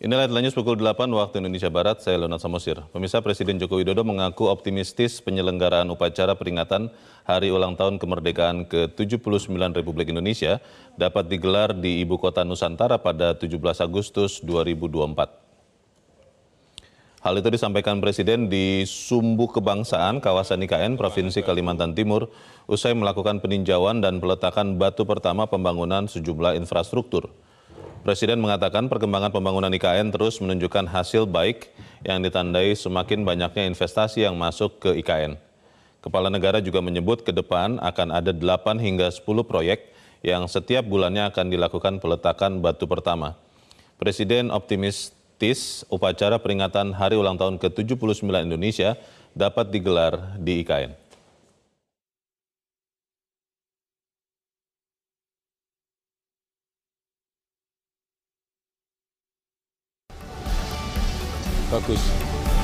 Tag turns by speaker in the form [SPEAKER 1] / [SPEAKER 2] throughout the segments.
[SPEAKER 1] Inilah headline news pukul 8 waktu Indonesia Barat, saya Leonard Samosir. Pemirsa Presiden Joko Widodo mengaku optimistis penyelenggaraan upacara peringatan Hari Ulang Tahun Kemerdekaan ke-79 Republik Indonesia dapat digelar di Ibu Kota Nusantara pada 17 Agustus 2024. Hal itu disampaikan Presiden di Sumbu Kebangsaan kawasan IKN Provinsi Kalimantan Timur usai melakukan peninjauan dan peletakan batu pertama pembangunan sejumlah infrastruktur. Presiden mengatakan perkembangan pembangunan IKN terus menunjukkan hasil baik yang ditandai semakin banyaknya investasi yang masuk ke IKN. Kepala negara juga menyebut ke depan akan ada 8 hingga 10 proyek yang setiap bulannya akan dilakukan peletakan batu pertama. Presiden optimistis upacara peringatan Hari Ulang Tahun ke-79 Indonesia dapat digelar di IKN.
[SPEAKER 2] Bagus.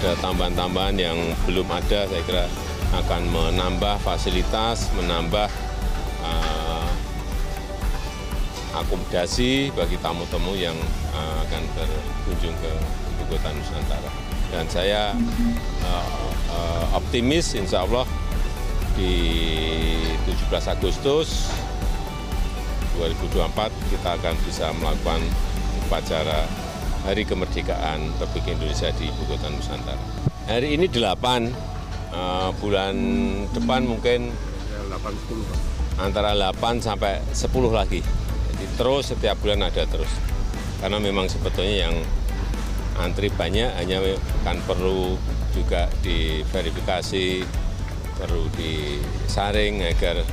[SPEAKER 2] Ada tambahan-tambahan yang belum ada, saya kira akan menambah fasilitas, menambah uh, akomodasi bagi tamu-tamu yang uh, akan berkunjung ke Ibu Kota Nusantara. Dan saya uh, uh, optimis insya Allah di 17 Agustus 2024 kita akan bisa melakukan upacara Hari Kemerdekaan Republik Indonesia di Ibu Kota Nusantara. Hari ini 8, uh, bulan depan mungkin 8, 10, antara 8 sampai 10 lagi. Jadi terus setiap bulan ada terus. Karena memang sebetulnya yang antri banyak hanya kan perlu juga diverifikasi, perlu disaring agar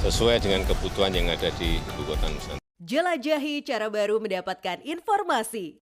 [SPEAKER 2] sesuai dengan kebutuhan yang ada di Ibu Kota Nusantara.
[SPEAKER 3] Jelajahi cara baru mendapatkan informasi.